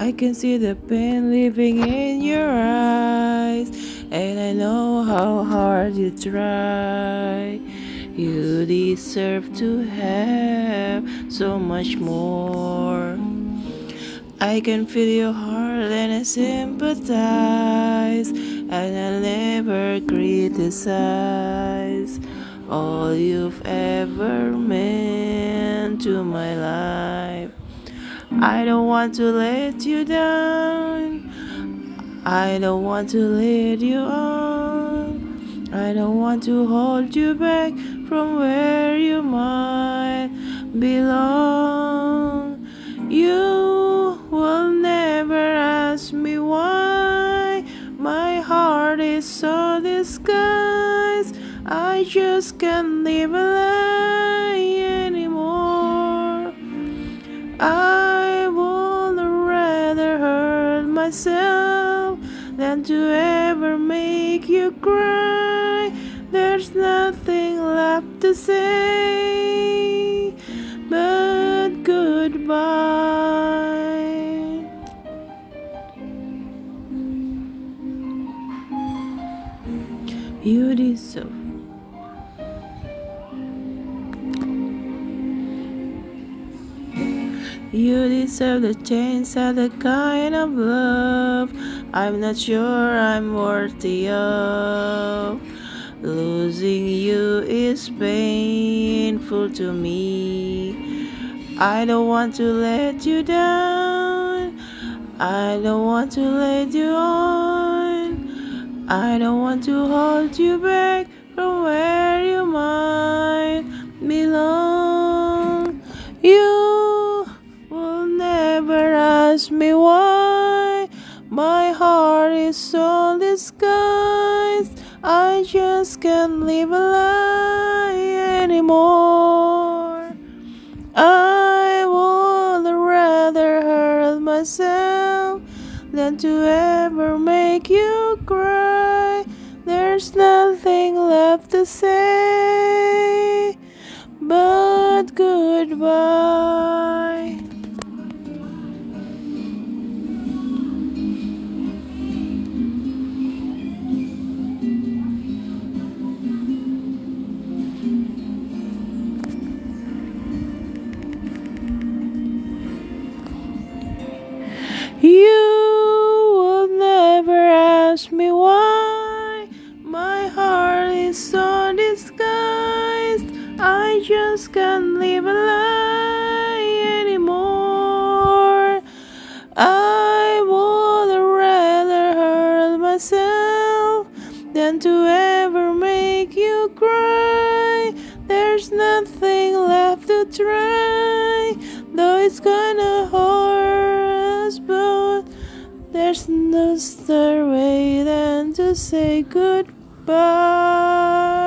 I can see the pain living in your eyes, and I know how hard you try. You deserve to have so much more. I can feel your heart and I sympathize, and I never criticize all you've ever meant to my life. I don't want to let you down. I don't want to lead you on. I don't want to hold you back from where you might belong. You will never ask me why. My heart is so disguised. I just can't live a than to ever make you cry. There's nothing left to say but goodbye. You deserve. You deserve the chance at the kind of love I'm not sure I'm worthy of. Losing you is painful to me. I don't want to let you down. I don't want to let you on. I don't want to hold you back from where can't live a lie anymore. I would rather hurt myself than to ever make you cry. There's nothing left to say but goodbye. Try, though it's gonna hurt us both. There's no other way than to say goodbye.